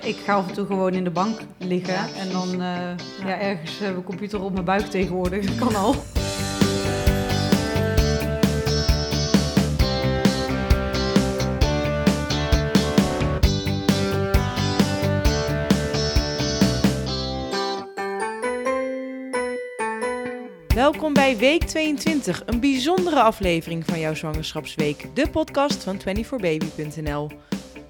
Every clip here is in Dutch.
Ik ga af en toe gewoon in de bank liggen en dan uh, ja. ergens uh, mijn computer op mijn buik tegenwoordig. Dat kan al. Welkom bij week 22, een bijzondere aflevering van jouw zwangerschapsweek, de podcast van 24baby.nl.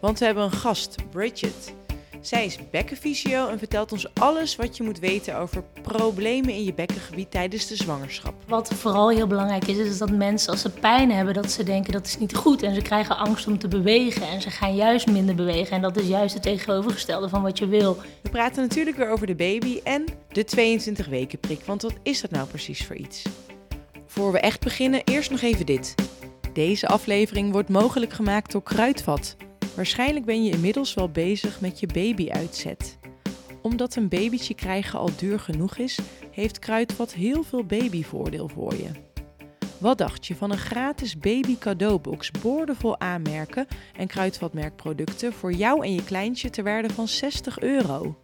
Want we hebben een gast, Bridget. Zij is bekkenfysio en vertelt ons alles wat je moet weten over problemen in je bekkengebied tijdens de zwangerschap. Wat vooral heel belangrijk is, is dat mensen als ze pijn hebben, dat ze denken dat is niet goed. En ze krijgen angst om te bewegen en ze gaan juist minder bewegen. En dat is juist het tegenovergestelde van wat je wil. We praten natuurlijk weer over de baby en de 22 weken prik. Want wat is dat nou precies voor iets? Voor we echt beginnen, eerst nog even dit. Deze aflevering wordt mogelijk gemaakt door Kruidvat. Waarschijnlijk ben je inmiddels wel bezig met je babyuitzet. Omdat een babytje krijgen al duur genoeg is, heeft Kruidvat heel veel babyvoordeel voor je. Wat dacht je van een gratis baby cadeaubox boordevol aanmerken en kruidvatmerkproducten voor jou en je kleintje ter waarde van 60 euro?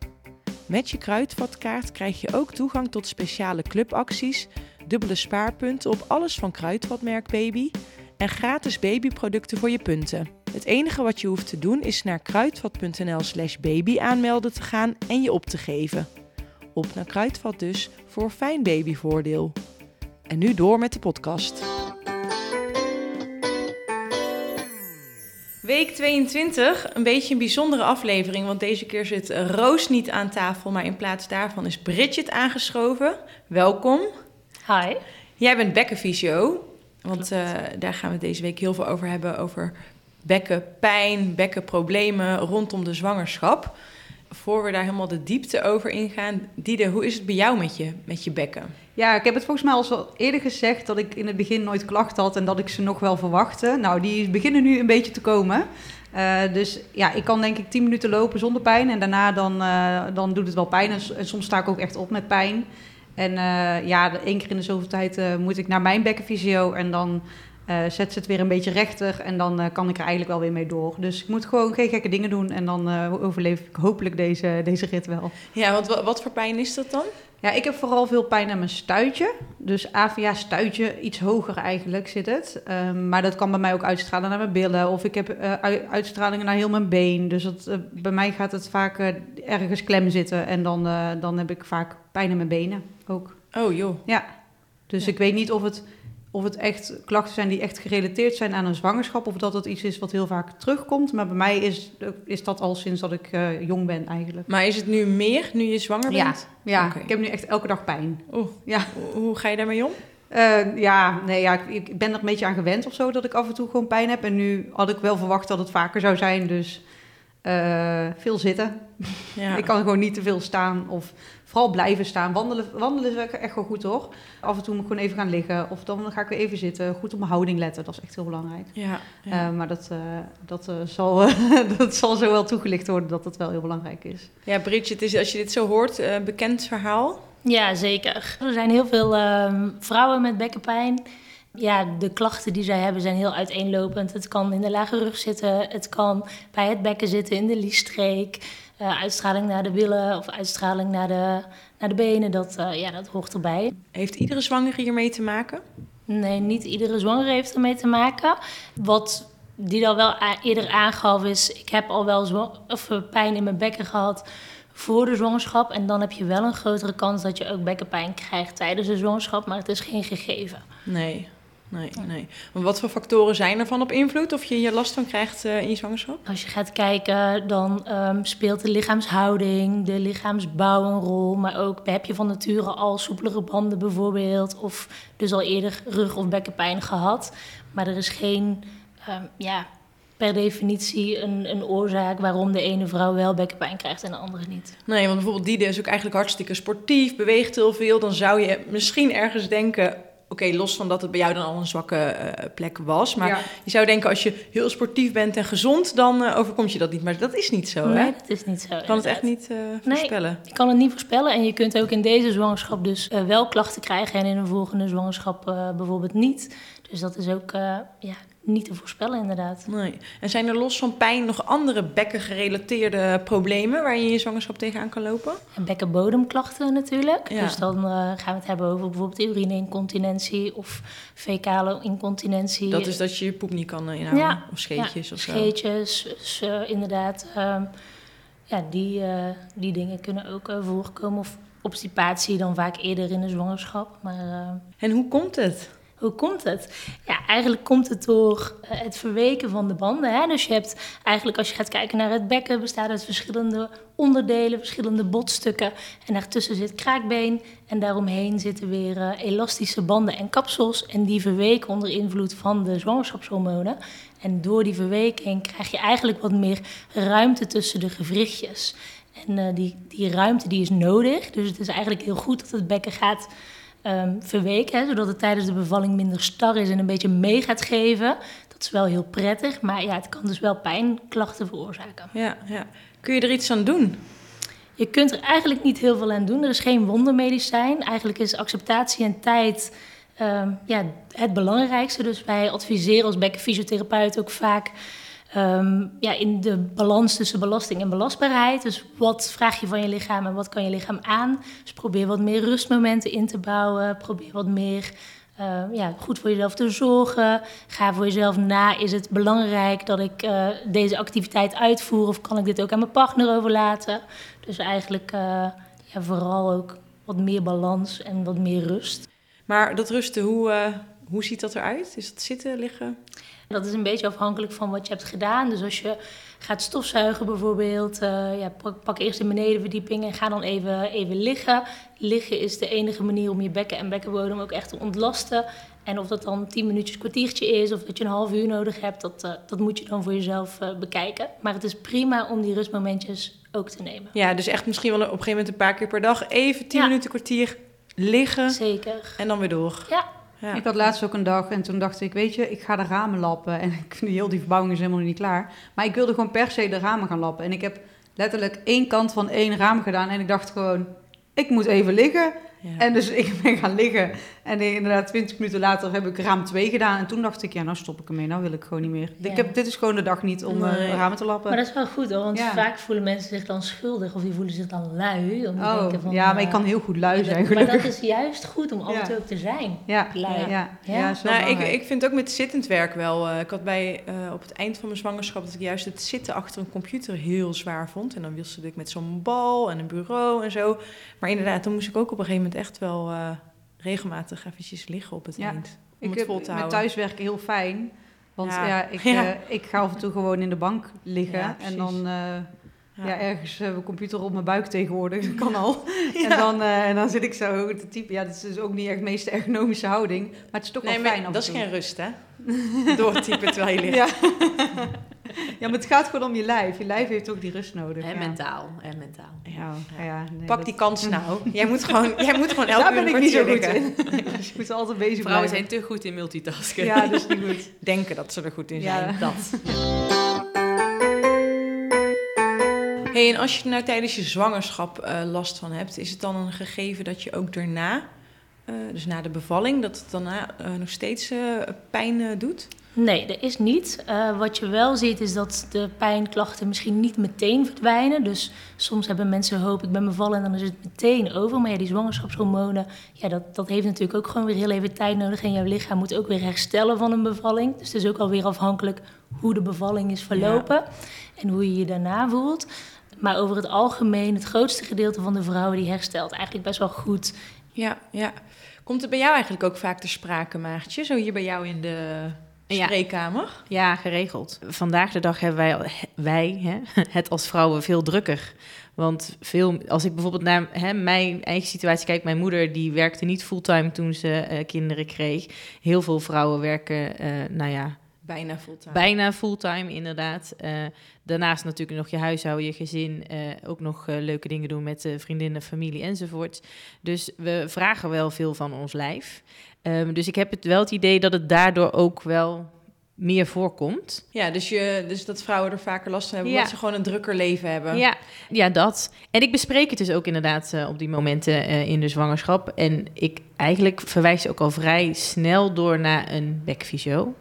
Met je kruidvatkaart krijg je ook toegang tot speciale clubacties, dubbele spaarpunten op alles van Kruidvatmerk Baby en gratis babyproducten voor je punten. Het enige wat je hoeft te doen is naar kruidvat.nl slash baby aanmelden te gaan en je op te geven. Op naar Kruidvat dus voor fijn babyvoordeel. En nu door met de podcast. Week 22, een beetje een bijzondere aflevering, want deze keer zit Roos niet aan tafel, maar in plaats daarvan is Bridget aangeschoven. Welkom. Hi. Jij bent bekkenfysio, want uh, daar gaan we deze week heel veel over hebben, over bekkenpijn, bekkenproblemen rondom de zwangerschap. Voor we daar helemaal de diepte over ingaan, Diede, hoe is het bij jou met je, met je bekken? Ja, ik heb het volgens mij al eerder gezegd dat ik in het begin nooit klachten had en dat ik ze nog wel verwachtte. Nou, die beginnen nu een beetje te komen. Uh, dus ja, ik kan denk ik 10 minuten lopen zonder pijn en daarna dan, uh, dan doet het wel pijn. En, soms sta ik ook echt op met pijn. En uh, ja, één keer in de zoveel tijd moet ik naar mijn bekkenfysio en dan uh, zet ze het weer een beetje rechter en dan uh, kan ik er eigenlijk wel weer mee door. Dus ik moet gewoon geen gekke dingen doen en dan uh, overleef ik hopelijk deze, deze rit wel. Ja, want wat voor pijn is dat dan? Ja, ik heb vooral veel pijn aan mijn stuitje. Dus AVA stuitje, iets hoger eigenlijk zit het. Um, maar dat kan bij mij ook uitstralen naar mijn billen. Of ik heb uitstralingen naar heel mijn been. Dus dat, bij mij gaat het vaak ergens klem zitten. En dan, dan heb ik vaak pijn in mijn benen ook. Oh joh. Ja, dus ik weet niet of het of het echt klachten zijn die echt gerelateerd zijn aan een zwangerschap, of dat het iets is wat heel vaak terugkomt. Maar bij mij is, is dat al sinds dat ik uh, jong ben eigenlijk. Maar is het nu meer nu je zwanger bent? Ja, ja. ik heb nu echt elke dag pijn. Oeh. Ja. Hoe ga je daarmee om? Uh, ja, nee, ja, ik, ik ben er een beetje aan gewend of zo dat ik af en toe gewoon pijn heb. En nu had ik wel verwacht dat het vaker zou zijn, dus uh, veel zitten. Ja. ik kan gewoon niet te veel staan of vooral blijven staan. Wandelen, wandelen is echt wel goed hoor. Af en toe moet ik gewoon even gaan liggen of dan ga ik weer even zitten. Goed op mijn houding letten, dat is echt heel belangrijk. Ja, ja. Uh, maar dat, uh, dat, zal, dat zal zo wel toegelicht worden dat dat wel heel belangrijk is. Ja, Bridget, is, als je dit zo hoort, een bekend verhaal? Ja, zeker. Er zijn heel veel ehm, vrouwen met bekkenpijn ja, de klachten die zij hebben zijn heel uiteenlopend. Het kan in de lage rug zitten, het kan bij het bekken zitten in de liesstreek. Uh, uitstraling naar de billen of uitstraling naar de, naar de benen, dat, uh, ja, dat hoort erbij. Heeft iedere zwangere hiermee te maken? Nee, niet iedere zwangere heeft ermee te maken. Wat die dan wel eerder aangaf is, ik heb al wel of eh, pijn in mijn bekken gehad voor de zwangerschap. En dan heb je wel een grotere kans dat je ook bekkenpijn krijgt tijdens de zwangerschap, maar het is geen gegeven. Nee, nee, nee. Maar wat voor factoren zijn ervan op invloed of je hier last van krijgt uh, in je zwangerschap? Als je gaat kijken, dan um, speelt de lichaamshouding, de lichaamsbouw een rol. Maar ook heb je van nature al soepelere banden bijvoorbeeld. Of dus al eerder rug- of bekkenpijn gehad. Maar er is geen um, ja, per definitie een, een oorzaak waarom de ene vrouw wel bekkenpijn krijgt en de andere niet. Nee, want bijvoorbeeld Diede is ook eigenlijk hartstikke sportief, beweegt heel veel. Dan zou je misschien ergens denken, Oké, los van dat het bij jou dan al een zwakke uh, plek was. Maar je zou denken, als je heel sportief bent en gezond, dan uh, overkomt je dat niet. Maar dat is niet zo, nee, hè? dat is niet zo. Je kan het echt niet uh, voorspellen. Nee, je kan het niet voorspellen. En je kunt ook in deze zwangerschap dus wel klachten krijgen... en in een volgende zwangerschap bijvoorbeeld niet. Dus dat is ook ja, niet te voorspellen inderdaad. Nee. En zijn er los van pijn nog andere bekkengerelateerde problemen waar je in je zwangerschap tegenaan kan lopen? En bekkenbodemklachten natuurlijk. Ja. Dus dan eh, gaan we het hebben over bijvoorbeeld urineincontinentie of fecale incontinentie. Dat is dat je je poep niet kan eh, inhouden. Ja. Of scheetjes of zo. Scheetjes, dus, eh, inderdaad. ehm, ja, die, die dingen kunnen ook voorkomen. Of obstipatie dan vaak eerder in de zwangerschap. Maar En hoe komt het? Hoe komt het? Ja, eigenlijk komt het door eh, het verweken van de banden. Hè? Dus je hebt eigenlijk, als je gaat kijken naar het bekken, bestaat uit verschillende onderdelen, verschillende botstukken. En daartussen zit kraakbeen. En daaromheen zitten weer eh, elastische banden en kapsels. En die verweken onder invloed van de zwangerschapshormonen. En door die verweking krijg je eigenlijk wat meer ruimte tussen de gewrichtjes. En eh, die, die ruimte die is nodig. Dus het is eigenlijk heel goed dat het bekken gaat ehm, verweken. Hè, zodat het tijdens de bevalling minder star is en een beetje mee gaat geven. Dat is wel heel prettig. Maar ja, het kan dus wel pijnklachten veroorzaken. Ja, ja. Kun je er iets aan doen? Je kunt er eigenlijk niet heel veel aan doen. Er is geen wondermedicijn. Eigenlijk is acceptatie en tijd ehm, ja, het belangrijkste. Dus wij adviseren als bekkenfysiotherapeut ook vaak ehm, ja, in de balans tussen belasting en belastbaarheid. Dus wat vraag je van je lichaam en wat kan je lichaam aan? Dus probeer wat meer rustmomenten in te bouwen. Probeer wat meer eh, ja, goed voor jezelf te zorgen. Ga voor jezelf na. Is het belangrijk dat ik eh, deze activiteit uitvoer of kan ik dit ook aan mijn partner overlaten? Dus eigenlijk eh, ja, vooral ook wat meer balans en wat meer rust. Maar dat rusten, hoe, eh, hoe ziet dat eruit? Is dat zitten, liggen? Dat is een beetje afhankelijk van wat je hebt gedaan. Dus als je gaat stofzuigen bijvoorbeeld, eh, ja, pak, pak eerst de benedenverdieping en ga dan even, even liggen. Liggen is de enige manier om je bekken en bekkenbodem ook echt te ontlasten. En of dat dan 10 minuutjes, kwartiertje is of dat je een half uur nodig hebt, dat, eh, dat moet je dan voor jezelf eh, bekijken. Maar het is prima om die rustmomentjes ook te nemen. Ja, dus echt misschien wel op een gegeven moment een paar keer per dag even 10 Ja. minuten, kwartier liggen Zeker. en dan weer door. Ja, Ja. Ik had laatst ook een dag en toen dacht ik, weet je, ik ga de ramen lappen. En ik heel die verbouwing is helemaal niet klaar. Maar ik wilde gewoon per se de ramen gaan lappen. En ik heb letterlijk één kant van één raam gedaan. En ik dacht gewoon, ik moet even liggen. Ja. En dus ik ben gaan liggen. En inderdaad, 20 minuten later heb ik raam 2 gedaan. En toen dacht ik, ja, nou stop ik ermee. Nou wil ik gewoon niet meer. Ja. Ik heb, dit is gewoon de dag niet om eh, Nee. ramen te lappen. maar dat is wel goed hoor, want Ja. vaak voelen mensen zich dan schuldig of die voelen zich dan lui. Om oh, denken van, ja, maar ik eh, kan heel goed lui maar zijn, dat- gelukkig. Maar dat is juist goed om af en Ja. toe ook te zijn. Ja, lui. ja, ja, Nou, ik, ik vind ook met zittend werk wel. eh, ik had bij, eh, op het eind van mijn zwangerschap dat ik juist het zitten achter een computer heel zwaar vond. En dan wisselde ik met zo'n bal en een bureau en zo. Maar inderdaad, toen moest ik ook op een gegeven moment echt wel eh, regelmatig eventjes liggen op het Ja. eind. Om Ik het vol te met houden. thuiswerken heel fijn. Want Ja. ja, ik, eh, ik ga af en toe gewoon in de bank liggen. En dan eh, Ja. ergens eh, mijn computer op mijn buik tegenwoordig. Dat kan al. En, dan, en dan zit ik zo te typen. Ja, dat is dus ook niet echt de meest ergonomische houding. Maar het is toch Nee, wel maar fijn af dat is geen rust, hè? Doortypen terwijl je ligt. Ja. maar het gaat gewoon om je lijf. Je lijf heeft ook die rust nodig. En ja. mentaal. En mentaal. Ja, ja, ja, nee, Pak dat- die kans nou. Jij moet gewoon, jij moet gewoon elke Daar uur ben ik niet zo goed in. Dus je moet altijd bezig Vrouwen blijven. zijn te goed in multitasken. Ja, dat is niet goed. Denken dat ze er goed in Ja. zijn. dat. Hey, en als je er nou tijdens je zwangerschap eh, last van hebt, is het dan een gegeven dat je ook daarna, eh, dus na de bevalling, dat het daarna eh, nog steeds eh, pijn eh, doet? Nee, dat is niet. Eh, wat je wel ziet is dat de pijnklachten misschien niet meteen verdwijnen. Dus soms hebben mensen hoop, ik ben bevallen en dan is het meteen over. Maar ja, die zwangerschapshormonen, ja, dat, dat heeft natuurlijk ook gewoon weer heel even tijd nodig. En jouw lichaam moet ook weer herstellen van een bevalling. Dus het is ook alweer afhankelijk hoe de bevalling is verlopen en hoe je je daarna voelt. Maar over het algemeen, het grootste gedeelte van de vrouwen die herstelt eigenlijk best wel goed. Ja, ja. Komt het bij jou eigenlijk ook vaak ter sprake, Maartje? Zo hier bij jou in de. Spreekkamer? Ja, geregeld. Vandaag de dag hebben wij, wij hè, het als vrouwen veel drukker. Want veel, als ik bijvoorbeeld naar hè, mijn eigen situatie kijk, mijn moeder die werkte niet fulltime toen ze eh, kinderen kreeg. Heel veel vrouwen werken, eh, nou ja, Bijna fulltime. bijna fulltime inderdaad. Eh, daarnaast natuurlijk nog je huishouden, je gezin, eh, ook nog leuke dingen doen met vriendinnen, familie enzovoort. Dus we vragen wel veel van ons lijf. Ehm, dus ik heb het wel het idee dat het daardoor ook wel meer voorkomt. Ja, dus, je, dus dat vrouwen er vaker last van hebben, Ja. omdat ze gewoon een drukker leven hebben. Ja, ja, dat. En ik bespreek het dus ook inderdaad eh, op die momenten eh, in de zwangerschap. En ik eigenlijk verwijs ook al vrij snel door naar een bekfysio.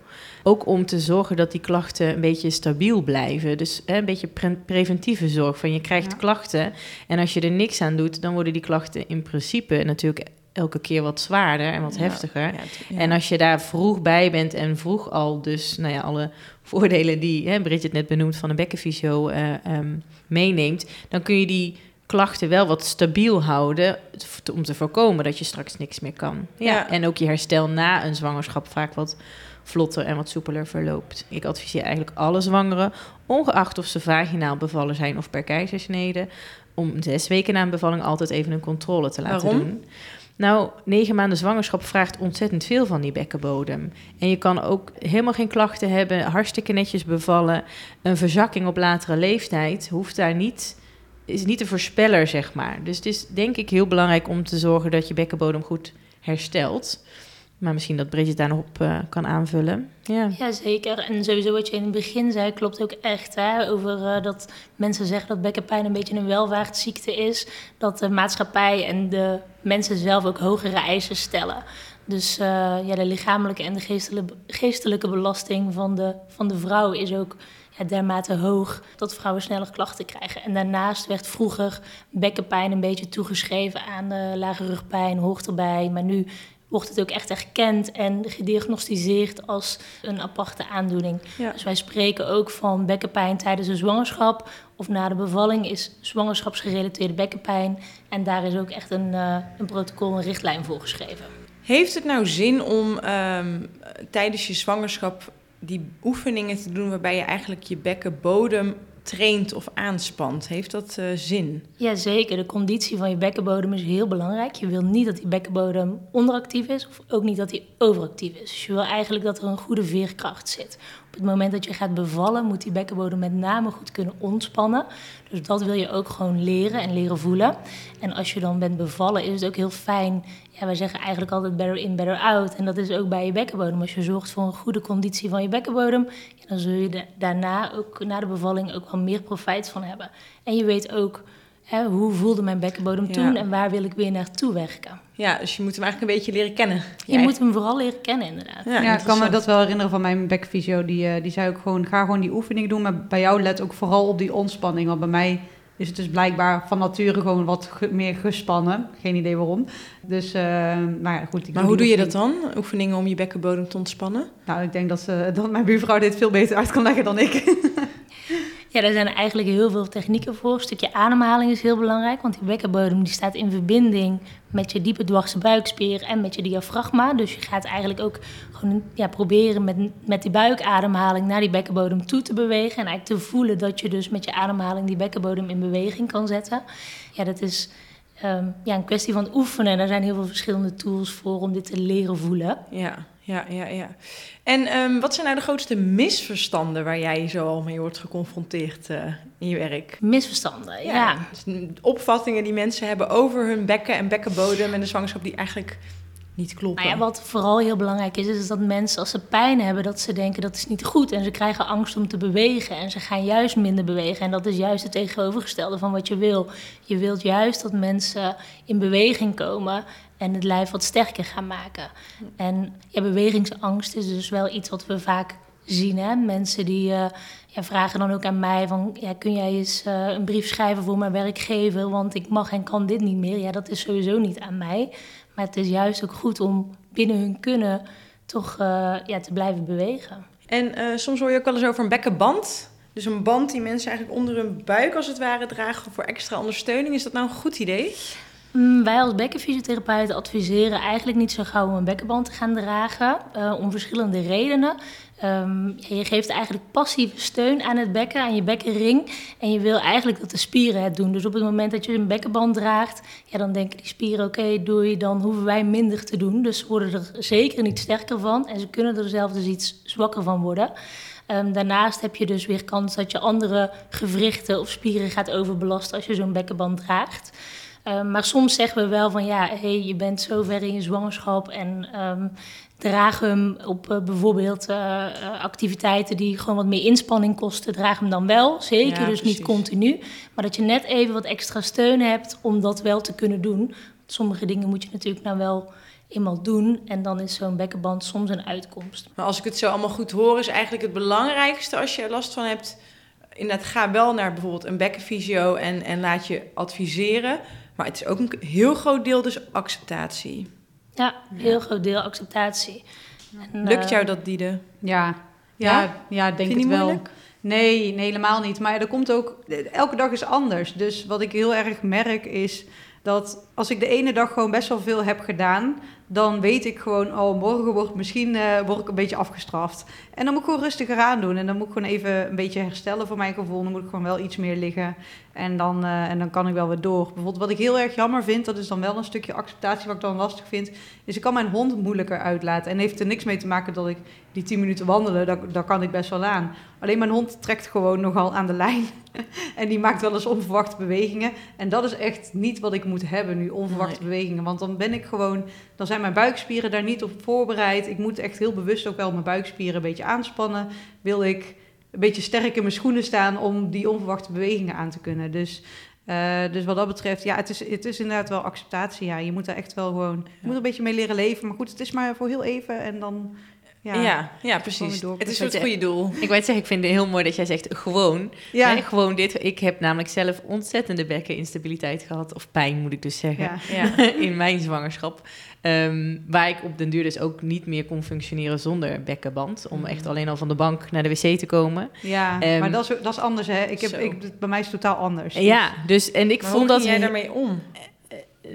Ook om te zorgen dat die klachten een beetje stabiel blijven. Dus hè, een beetje pre preventieve zorg. Van je krijgt Ja. klachten en als je er niks aan doet, dan worden die klachten in principe natuurlijk elke keer wat zwaarder en wat Ja. heftiger. Ja, het- ja. En als je daar vroeg bij bent en vroeg al dus nou ja, alle voordelen die hè, Bridget net benoemd van de bekkenfysio eh, ehm, meeneemt, dan kun je die klachten wel wat stabiel houden om te voorkomen dat je straks niks meer kan. Ja. Ja. En ook je herstel na een zwangerschap vaak wat vlotter en wat soepeler verloopt. Ik adviseer eigenlijk alle zwangeren, ongeacht of ze vaginaal bevallen zijn of per keizersnede, om zes weken na een bevalling altijd even een controle te laten Waarom? doen. Nou, negen maanden zwangerschap vraagt ontzettend veel van die bekkenbodem. En je kan ook helemaal geen klachten hebben, hartstikke netjes bevallen. Een verzakking op latere leeftijd hoeft daar niet, is niet een voorspeller, zeg maar. Dus het is denk ik heel belangrijk om te zorgen dat je bekkenbodem goed herstelt. Maar misschien dat Bridget daar nog op eh, kan aanvullen. Ja. Ja, zeker. En sowieso wat je in het begin zei, klopt ook echt. Hè? Over eh, dat mensen zeggen dat bekkenpijn een beetje een welvaartsziekte is. Dat de maatschappij en de mensen zelf ook hogere eisen stellen. Dus eh, ja, de lichamelijke en de geestelijke, geestelijke belasting van de, van de vrouw is ook ja, dermate hoog dat vrouwen sneller klachten krijgen. En daarnaast werd vroeger bekkenpijn een beetje toegeschreven aan lage rugpijn, hoort erbij. Maar nu wordt het ook echt erkend en gediagnosticeerd als een aparte aandoening. Ja. Dus wij spreken ook van bekkenpijn tijdens de zwangerschap of na de bevalling is zwangerschapsgerelateerde bekkenpijn. En daar is ook echt een, eh, een protocol, een richtlijn voor geschreven. Heeft het nou zin om ehm, tijdens je zwangerschap die oefeningen te doen waarbij je eigenlijk je bekkenbodem traint of aanspant? Heeft dat eh, zin? Jazeker, de conditie van je bekkenbodem is heel belangrijk. Je wil niet dat die bekkenbodem onderactief is of ook niet dat die overactief is. Dus je wil eigenlijk dat er een goede veerkracht zit. Op het moment dat je gaat bevallen moet die bekkenbodem met name goed kunnen ontspannen. Dus dat wil je ook gewoon leren en leren voelen. En als je dan bent bevallen is het ook heel fijn. Ja, wij zeggen eigenlijk altijd better in, better out. En dat is ook bij je bekkenbodem. Als je zorgt voor een goede conditie van je bekkenbodem, dan zul je da- daarna ook na de bevalling ook wel meer profijt van hebben. En je weet ook hè, hoe voelde mijn bekkenbodem Ja. toen en waar wil ik weer naartoe werken. Ja, dus je moet hem eigenlijk een beetje leren kennen. Je moet hem vooral leren kennen inderdaad. Ja, Ja, ik kan me dat wel herinneren van mijn bekfysio. Die, eh, die zei ook gewoon, ga gewoon die oefening doen. Maar bij jou let ook vooral op die ontspanning. Want bij mij is het dus blijkbaar van nature gewoon wat ge- meer gespannen. Geen idee waarom. Dus, eh, maar ja, goed. ik Maar hoe doe je dat dan? Oefeningen om je bekkenbodem te ontspannen? Nou, ik denk dat, ze, dat mijn buurvrouw dit veel beter uit kan leggen dan ik. Ja, daar zijn eigenlijk heel veel technieken voor. Een stukje ademhaling is heel belangrijk, want die bekkenbodem die staat in verbinding met je diepe dwarse buikspier en met je diafragma. Dus je gaat eigenlijk ook gewoon ja, proberen met, met die buikademhaling naar die bekkenbodem toe te bewegen. En eigenlijk te voelen dat je dus met je ademhaling die bekkenbodem in beweging kan zetten. Ja, dat is ehm, ja, een kwestie van oefenen. Daar zijn heel veel verschillende tools voor om dit te leren voelen. Ja, ja, ja, ja. En ehm, wat zijn nou de grootste misverstanden waar jij zo al mee wordt geconfronteerd eh, in je werk? Misverstanden, ja. dus opvattingen die mensen hebben over hun bekken en bekkenbodem en de zwangerschap die eigenlijk niet kloppen. Nou ja, wat vooral heel belangrijk is, is dat mensen als ze pijn hebben, dat ze denken dat is niet goed. En ze krijgen angst om te bewegen en ze gaan juist minder bewegen. En dat is juist het tegenovergestelde van wat je wil. Je wilt juist dat mensen in beweging komen en het lijf wat sterker gaan maken. En ja, bewegingsangst is dus wel iets wat we vaak zien. Hè? Mensen die eh, ja, vragen dan ook aan mij van... Ja, kun jij eens eh, een brief schrijven voor mijn werkgever... want ik mag en kan dit niet meer. Ja, dat is sowieso niet aan mij. Maar het is juist ook goed om binnen hun kunnen toch eh, ja, te blijven bewegen. En eh, soms hoor je ook wel eens over een bekkenband. Dus een band die mensen eigenlijk onder hun buik als het ware dragen voor extra ondersteuning. Is dat nou een goed idee? Mm, wij als bekkenfysiotherapeuten adviseren eigenlijk niet zo gauw om een bekkenband te gaan dragen. eh, om verschillende redenen. Ehm, je geeft eigenlijk passieve steun aan het bekken, aan je bekkenring. En je wil eigenlijk dat de spieren het doen. Dus op het moment dat je een bekkenband draagt, ja, dan denken die spieren: oké, doei, dan hoeven wij minder te doen. Dus ze worden er zeker niet sterker van. En ze kunnen er zelf dus iets zwakker van worden. Ehm, daarnaast heb je dus weer kans dat je andere gewrichten of spieren gaat overbelasten als je zo'n bekkenband draagt. Um, maar soms zeggen we wel van ja, hey, je bent zo ver in je zwangerschap en um, draag hem op uh, bijvoorbeeld uh, uh, activiteiten die gewoon wat meer inspanning kosten, draag hem dan wel. Zeker, ja, dus precies. niet continu. Maar dat je net even wat extra steun hebt om dat wel te kunnen doen. Want sommige dingen moet je natuurlijk nou wel eenmaal doen. En dan is zo'n bekkenband soms een uitkomst. Maar als ik het zo allemaal goed hoor, is eigenlijk het belangrijkste als je er last van hebt. Inderdaad, ga wel naar bijvoorbeeld een bekkenfysio en, en laat je adviseren. Maar het is ook een heel groot deel dus acceptatie. Ja, heel groot deel acceptatie. En, Lukt eh, jou dat, Diede? Ja, Ja? ja, ja, denk Vind het niet wel. moeilijk? Nee, nee, helemaal niet. Maar er komt ook, elke dag is anders. Dus wat ik heel erg merk is dat als ik de ene dag gewoon best wel veel heb gedaan, dan weet ik gewoon, oh, morgen wordt misschien eh, word ik een beetje afgestraft. En dan moet ik gewoon rustiger aan doen. En dan moet ik gewoon even een beetje herstellen voor mijn gevoel. Dan moet ik gewoon wel iets meer liggen. En dan, eh, en dan kan ik wel weer door. Bijvoorbeeld wat ik heel erg jammer vind, dat is dan wel een stukje acceptatie wat ik dan lastig vind, is ik kan mijn hond moeilijker uitlaten. En heeft er niks mee te maken dat ik die 10 minuten wandelen, daar, daar kan ik best wel aan. Alleen mijn hond trekt gewoon nogal aan de lijn. en die maakt wel eens onverwachte bewegingen. En dat is echt niet wat ik moet hebben nu, onverwachte Nee. bewegingen. Want dan ben ik gewoon, dan zijn mijn buikspieren daar niet op voorbereid. Ik moet echt heel bewust ook wel mijn buikspieren een beetje aanspannen. Wil ik een beetje sterk in mijn schoenen staan om die onverwachte bewegingen aan te kunnen. Dus, eh, dus wat dat betreft, ja, het is, het is inderdaad wel acceptatie. Ja. Je moet daar echt wel gewoon, je moet er een beetje mee leren leven. Maar goed, het is maar voor heel even en dan... Ja, Ja, precies. door. Het is het goede doel. Ik wou het zeggen, ik vind het heel mooi dat jij zegt gewoon. ja. Hè, gewoon dit. Ik heb namelijk zelf ontzettende bekkeninstabiliteit gehad. Of pijn, moet ik dus zeggen. ja. Ja. in mijn zwangerschap. Ehm, waar ik op den duur dus ook niet meer kon functioneren zonder bekkenband. Om echt alleen al van de bank naar de wc te komen. Ja, Ehm, maar dat is, dat is anders, hè? Ik heb, Zo. ik, bij mij is het totaal anders. Ja, dus en ik Maar vond hoe dat. jij daarmee om?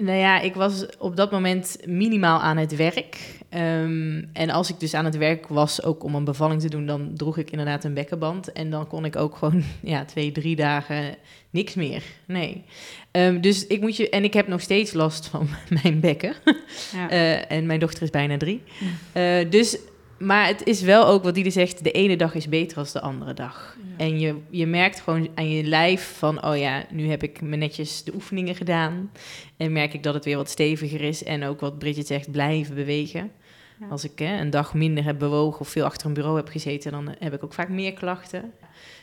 Nou ja, ik was op dat moment minimaal aan het werk. Ehm, en als ik dus aan het werk was, ook om een bevalling te doen, dan droeg ik inderdaad een bekkenband. En dan kon ik ook gewoon ja, twee, drie dagen niks meer. Nee. Ehm, dus ik moet je. En ik heb nog steeds last van mijn bekken. Ja. Eh, en mijn dochter is bijna drie. Eh, dus, maar het is wel ook wat die zegt: de ene dag is beter dan de andere dag. En je, je merkt gewoon aan je lijf van, oh ja, nu heb ik me netjes de oefeningen gedaan. En merk ik dat het weer wat steviger is. En ook wat Bridget zegt, blijven bewegen. Ja. Als ik hè, een dag minder heb bewogen of veel achter een bureau heb gezeten, dan heb ik ook vaak meer klachten.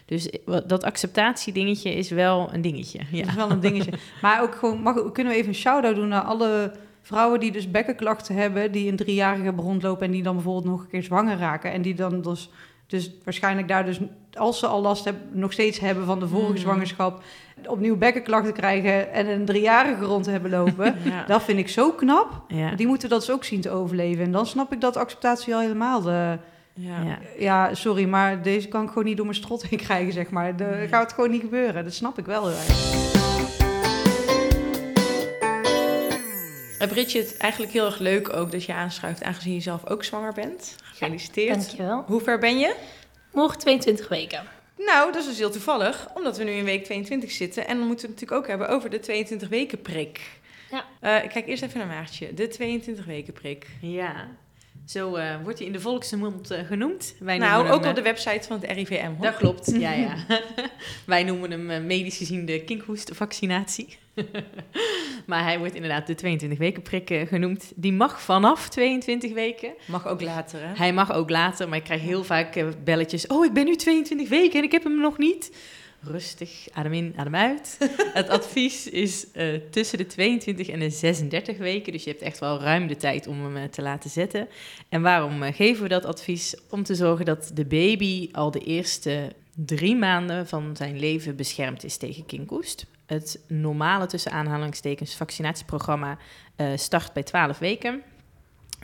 Dus wat- dat acceptatiedingetje is wel een dingetje. Dat Ja. is wel een dingetje. Maar ook gewoon, mag, kunnen we even een shout-out doen naar alle vrouwen die dus bekkenklachten hebben, die een driejarige hebben rondlopen en die dan bijvoorbeeld nog een keer zwanger raken. En die dan dus, dus waarschijnlijk daar dus, als ze al last hebben, nog steeds hebben van de vorige Mm. zwangerschap, opnieuw bekkenklachten krijgen en een driejarige rond hebben lopen. Ja. Dat vind ik zo knap. Ja. Die moeten dat dus ook zien te overleven. En dan snap ik dat acceptatie al helemaal de... Ja. Ja. Sorry, maar deze kan ik gewoon niet door mijn strot heen krijgen, zeg maar. Dat gaat het gewoon niet gebeuren. Dat snap ik wel heel erg. Uh, Bridget, eigenlijk heel erg leuk ook dat je aanschuift, aangezien je zelf ook zwanger bent. Gefeliciteerd. Dankjewel. Hoe ver ben je? Morgen 22 weken. Nou, dat is dus heel toevallig, omdat we nu in week 22 zitten. En dan moeten we het natuurlijk ook hebben over de 22 weken prik. Ja. Eh, ik kijk eerst even naar Maartje. De 22 weken prik. Ja. Zo eh, wordt hij in de volksmond eh, genoemd. Wij nou, ook hem, op eh, de website van het RIVM. hoor. Dat klopt, ja, ja. Wij noemen hem eh, medisch gezien de kinkhoestvaccinatie. maar hij wordt inderdaad de 22 weken prik eh, genoemd. Die mag vanaf 22 weken. Mag ook later, hè? Hij mag ook later, maar ik krijg heel vaak eh, belletjes. Oh, ik ben nu 22 weken en ik heb hem nog niet. Rustig, adem in, adem uit. Het advies is eh, tussen de 22 en de 36 weken. Dus je hebt echt wel ruim de tijd om hem eh, te laten zetten. En waarom eh, geven we dat advies? Om te zorgen dat de baby al de eerste drie maanden van zijn leven beschermd is tegen kinkhoest. Het normale tussen aanhalingstekens vaccinatieprogramma start bij 12 weken.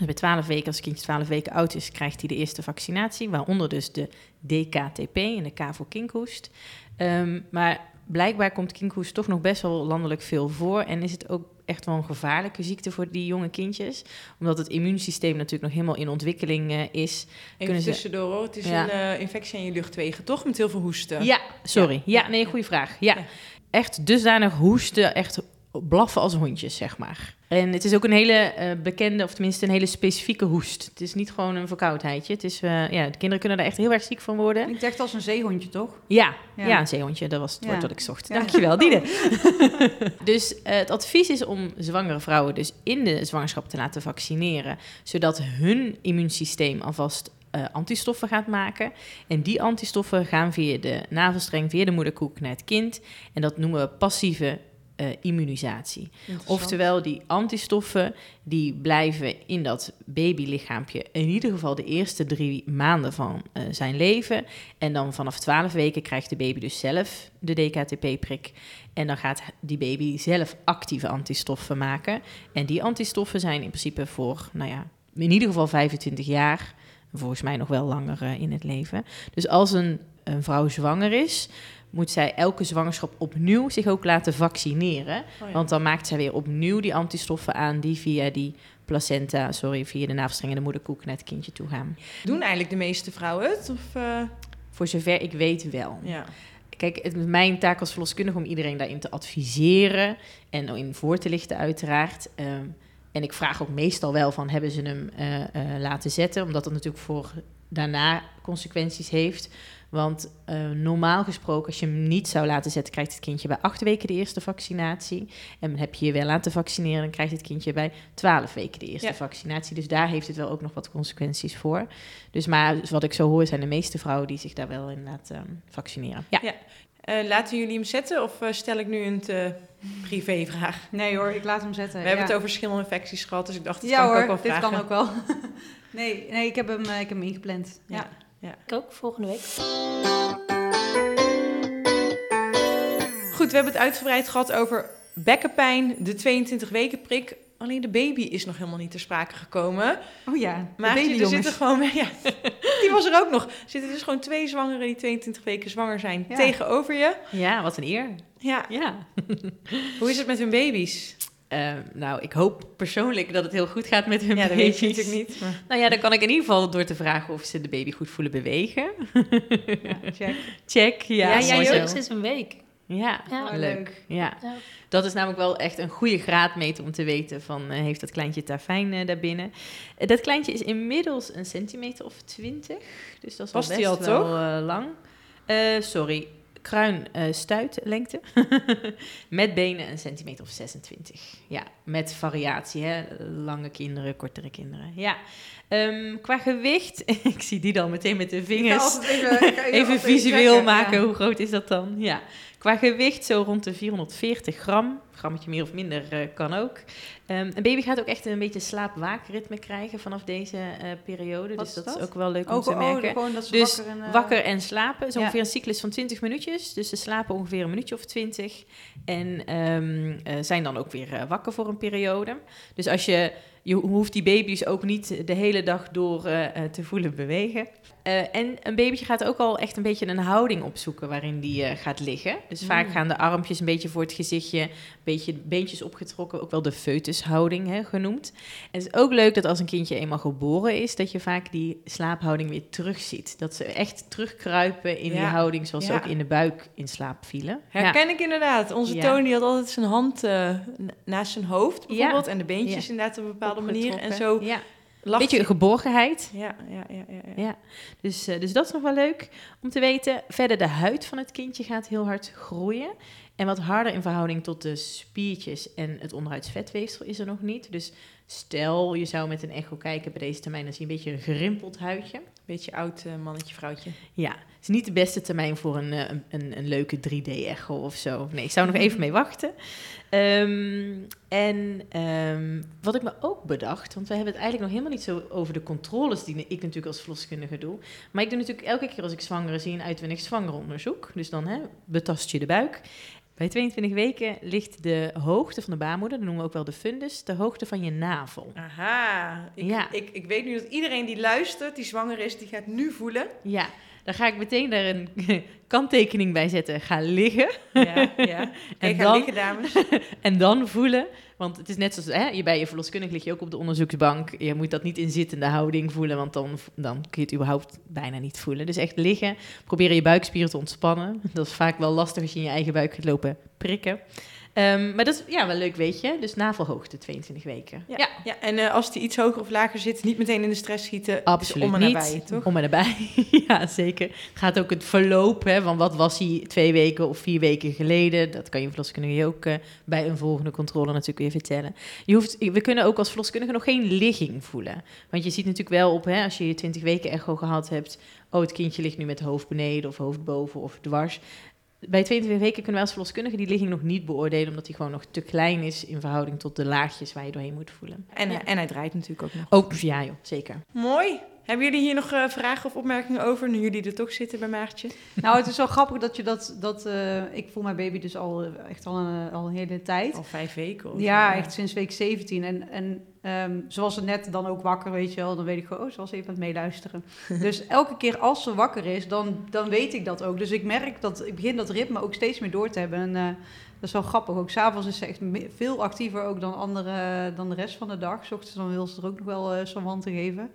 Dus bij 12 weken, als het kindje 12 weken oud is, krijgt hij de eerste vaccinatie, waaronder dus de DKTP en de K voor kinkhoest. Ehm, maar blijkbaar komt kinkhoest toch nog best wel landelijk veel voor en is het ook echt wel een gevaarlijke ziekte voor die jonge kindjes, omdat het immuunsysteem natuurlijk nog helemaal in ontwikkeling eh, is. Even ze- tussendoor hoor. Het is Ja. een eh, infectie aan je luchtwegen, toch? Met heel veel hoesten. Ja, sorry. Ja. Ja, nee, goede vraag. Ja. Ja. Echt dusdanig hoesten, echt blaffen als hondjes, zeg maar. En het is ook een hele eh, bekende, of tenminste een hele specifieke hoest. Het is niet gewoon een verkoudheidje. Het is, eh, ja, de kinderen kunnen daar echt heel erg ziek van worden. Klinkt echt als een zeehondje, toch? Ja, Ja. ja. een zeehondje, dat was het Ja. woord dat ik zocht. Ja. Dankjewel, Diede. dus eh, het advies is om zwangere vrouwen dus in de zwangerschap te laten vaccineren, zodat hun immuunsysteem alvast antistoffen gaat maken. En die antistoffen gaan via de navelstreng, via de moederkoek naar het kind. En dat noemen we passieve eh, immunisatie. Oftewel, die antistoffen die blijven in dat babylichaampje in ieder geval de eerste drie maanden van eh, zijn leven. En dan vanaf 12 weken krijgt de baby dus zelf de DKTP-prik. En dan gaat die baby zelf actieve antistoffen maken. En die antistoffen zijn in principe voor, nou ja, in ieder geval 25 jaar. Volgens mij nog wel langer eh, in het leven. Dus als een, een vrouw zwanger is, moet zij elke zwangerschap opnieuw zich ook laten vaccineren. Oh ja. Want dan maakt zij weer opnieuw die antistoffen aan die via die placenta, sorry, via de navelstreng en de moederkoek naar het kindje toe gaan. Doen eigenlijk de meeste vrouwen het? Of, eh, Voor zover ik weet wel. ja. Kijk, het is mijn taak als verloskundige om iedereen daarin te adviseren en in voor te lichten uiteraard. Ehm, en ik vraag ook meestal wel van, hebben ze hem eh, eh, laten zetten? Omdat dat natuurlijk voor daarna consequenties heeft. Want eh, normaal gesproken, als je hem niet zou laten zetten, krijgt het kindje bij acht weken de eerste vaccinatie. En heb je je wel laten vaccineren, dan krijgt het kindje bij twaalf weken de eerste Ja. vaccinatie. Dus daar heeft het wel ook nog wat consequenties voor. Dus maar wat ik zo hoor, zijn de meeste vrouwen die zich daar wel in laten ehm, vaccineren. Ja. Eh, laten jullie hem zetten of eh, stel ik nu een te privévraag? Nee hoor, ik laat hem zetten. We hebben het over verschillende infecties gehad, dus ik dacht, dat Ja kan ik hoor, ook wel dit vragen. kan ook wel. nee, nee ik, heb hem, ik heb hem ingepland. Ja. Ja. Ik ook, volgende week. Goed, we hebben het uitgebreid gehad over bekkenpijn, de 22 weken prik. Alleen de baby is nog helemaal niet ter sprake gekomen. Oh ja, Maar de baby er zitten gewoon, ja, die was er ook nog. Er zitten dus gewoon twee zwangeren die 22 weken zwanger zijn Ja. tegenover je. ja, wat een eer. Ja, Ja. hoe is het met hun baby's? Eh, nou, ik hoop persoonlijk dat het heel goed gaat met hun Ja, dat baby's. weet natuurlijk niet. maar- Nou ja, dan kan ik in ieder geval door te vragen of ze de baby goed voelen bewegen. Ja, check. Check, ja. Ja, jij ook? sinds een week. Ja, Ja. leuk. Ja. Ja. Dat is namelijk wel echt een goede graadmeter om te weten van... eh, heeft dat kleintje het daar fijn eh, daarbinnen? Eh, dat kleintje is inmiddels een centimeter of twintig. Dus dat is Past al best al, wel lang. Sorry, kruin eh stuitlengte. met benen een centimeter of 26. Ja, met variatie. Hè? Lange kinderen, kortere kinderen. Ja. Ehm, qua gewicht, ik zie die dan meteen met de vingers even, visueel checken, maken. ja. Hoe groot is dat dan? Ja. Qua gewicht zo rond de 440 gram. Grammetje meer of minder eh, kan ook. Ehm, een baby gaat ook echt een beetje slaap-waakritme krijgen vanaf deze eh, periode. Wat dus is dat, is ook wel leuk om Oh, te oh, merken. dat ze Dus wakker en... eh, Wakker en slapen. ja. ongeveer een cyclus van 20 minuutjes. Dus ze slapen ongeveer een minuutje of 20. En ehm, eh, zijn dan ook weer wakker voor een periode. Dus als je, je hoeft die baby's ook niet de hele dag door te voelen bewegen. Eh, en een babytje gaat ook al echt een beetje een houding opzoeken waarin die eh, gaat liggen. Dus vaak Mm. gaan de armpjes een beetje voor het gezichtje, een beetje beentjes opgetrokken, ook wel de foetushouding hè, genoemd. En het is ook leuk dat als een kindje eenmaal geboren is, dat je vaak die slaaphouding weer terugziet. Dat ze echt terugkruipen in die houding zoals ze ook in de buik in slaap vielen. Ja. Herken ik inderdaad. Onze. Tony had altijd zijn hand eh, naast zijn hoofd bijvoorbeeld. En de beentjes inderdaad op een bepaalde manier. En zo Lag Beetje geborgenheid. Ja, ja, ja, ja, ja. Ja, dus, eh, dus dat is nog wel leuk om te weten. Verder, de huid van het kindje gaat heel hard groeien. En wat harder in verhouding tot de spiertjes en het onderhuids vetweefsel is er nog niet. Dus stel, je zou met een echo kijken bij deze termijn, dan zie je een beetje een gerimpeld huidje. Beetje oud eh, mannetje, vrouwtje. Ja, het is niet de beste termijn voor een, eh, een, een, een leuke 3D-echo of zo. Nee, ik zou nog even mee wachten. Ehm, en ehm, wat ik me ook bedacht, want we hebben het eigenlijk nog helemaal niet zo over de controles die ik natuurlijk als verloskundige doe. Maar ik doe natuurlijk elke keer als ik zwanger zie een uitwendig zwangeronderzoek. Dus dan hè, betast je de buik. Bij 22 weken ligt de hoogte van de baarmoeder, dat noemen we ook wel de fundus, de hoogte van je navel. Aha. Ik, Ja. ik, ik weet nu dat iedereen die luistert, die zwanger is, die gaat nu voelen. Ja, dan ga ik meteen daar een kanttekening bij zetten. Ga liggen. Ja, ja. En ga dan- liggen, dames. En dan voelen. Want het is net zoals hè, je bij je verloskundige lig je ook op de onderzoeksbank. Je moet dat niet in zittende houding voelen, want dan, dan kun je het überhaupt bijna niet voelen. Dus echt liggen. Proberen je buikspieren te ontspannen. Dat is vaak wel lastig als je in je eigen buik gaat lopen prikken. Ehm, maar dat is ja, wel leuk, weet je. Dus navelhoogte 22 weken. Ja, ja. en eh, als die iets hoger of lager zit, niet meteen in de stress schieten. Absoluut om en niet. nabij, toch? Om en nabij, ja zeker. Het gaat ook het verloop, hè, van wat was hij twee weken of vier weken geleden. Dat kan je verloskundige je ook eh, bij een volgende controle natuurlijk weer vertellen. Je hoeft, we kunnen ook als verloskundige nog geen ligging voelen. Want je ziet natuurlijk wel op, hè, als je je 20 weken echo gehad hebt... oh, het kindje ligt nu met hoofd beneden of hoofd boven of dwars... bij 22 weken kunnen wij als verloskundige die ligging nog niet beoordelen, omdat die gewoon nog te klein is in verhouding tot de laagjes waar je doorheen moet voelen. En, en hij draait natuurlijk ook nog. Ook, ja joh, zeker. Mooi. Hebben jullie hier nog eh, vragen of opmerkingen over, nu jullie er toch zitten bij Maartje? Nou, het is wel grappig dat je dat... dat eh, ik voel mijn baby dus al eh, echt al een, al een hele tijd. Al vijf weken? Of Ja, echt sinds week 17. En, en ehm, ze was er net dan ook wakker, weet je wel. Dan weet ik gewoon, oh, ze was even aan het meeluisteren. dus elke keer als ze wakker is, dan, dan weet ik dat ook. Dus ik merk dat, ik begin dat ritme ook steeds meer door te hebben. En eh, dat is wel grappig. Ook s'avonds is ze echt veel actiever ook dan, andere, dan de rest van de dag. 's ochtends dan wil ze er ook nog wel uh, zo'n te geven.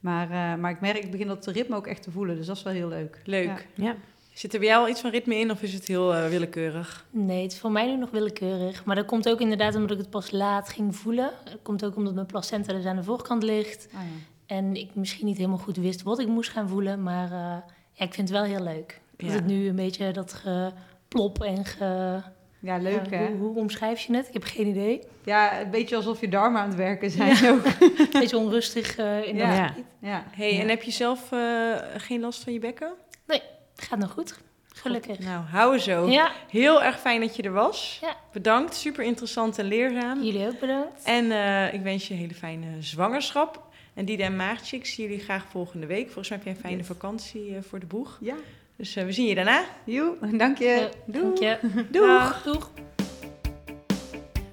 Maar, eh, maar ik merk, ik begin dat ritme ook echt te voelen. Dus dat is wel heel leuk. Leuk. Ja. Ja. Zit er bij jou al iets van ritme in of is het heel eh, willekeurig? Nee, het is voor mij nu nog willekeurig. Maar dat komt ook inderdaad omdat ik het pas laat ging voelen. Dat komt ook omdat mijn placenta dus aan de voorkant ligt. Ah, ja. En ik misschien niet helemaal goed wist wat ik moest gaan voelen. Maar eh, ja, ik vind het wel heel leuk. Dat Ja. het nu een beetje dat geplop en ge... ja, leuk ja, hè? Hoe, hoe omschrijf je het? Ik heb geen idee. Ja, een beetje alsof je darmen aan het werken zijn ook. Een beetje onrustig eh, in Ja. dat gebied. Ja. Hey, Ja. en heb je zelf eh, geen last van je bekken? Gaat nog goed. Gelukkig. Nou, hou zo. Ja, Heel erg fijn dat je er was. Ja. Bedankt, super interessant en leerzaam. jullie ook bedankt. En eh, ik wens je een hele fijne zwangerschap. En Diede en Maartje, ik zie jullie graag volgende week. Volgens mij heb jij een fijne Yes. vakantie eh, voor de boeg. Ja, Dus eh, we zien je daarna. joe, dank je. Doei. dank je. Doeg. Doeg.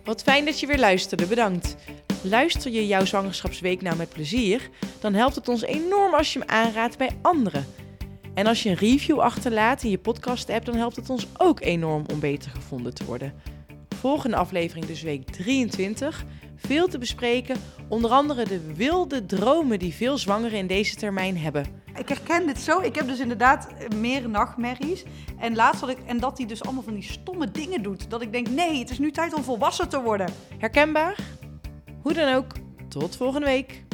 Wat fijn dat je weer luisterde, bedankt. Luister je jouw zwangerschapsweek nou met plezier, dan helpt het ons enorm als je hem aanraadt bij anderen. En als je een review achterlaat in je podcast-app, dan helpt het ons ook enorm om beter gevonden te worden. Volgende aflevering dus week 23. Veel te bespreken, onder andere de wilde dromen die veel zwangeren in deze termijn hebben. Ik herken dit zo. Ik heb dus inderdaad meer nachtmerries. En laatst had ik... En dat hij dus allemaal van die stomme dingen doet. Dat ik denk, nee, het is nu tijd om volwassen te worden. Herkenbaar? Hoe dan ook, tot volgende week.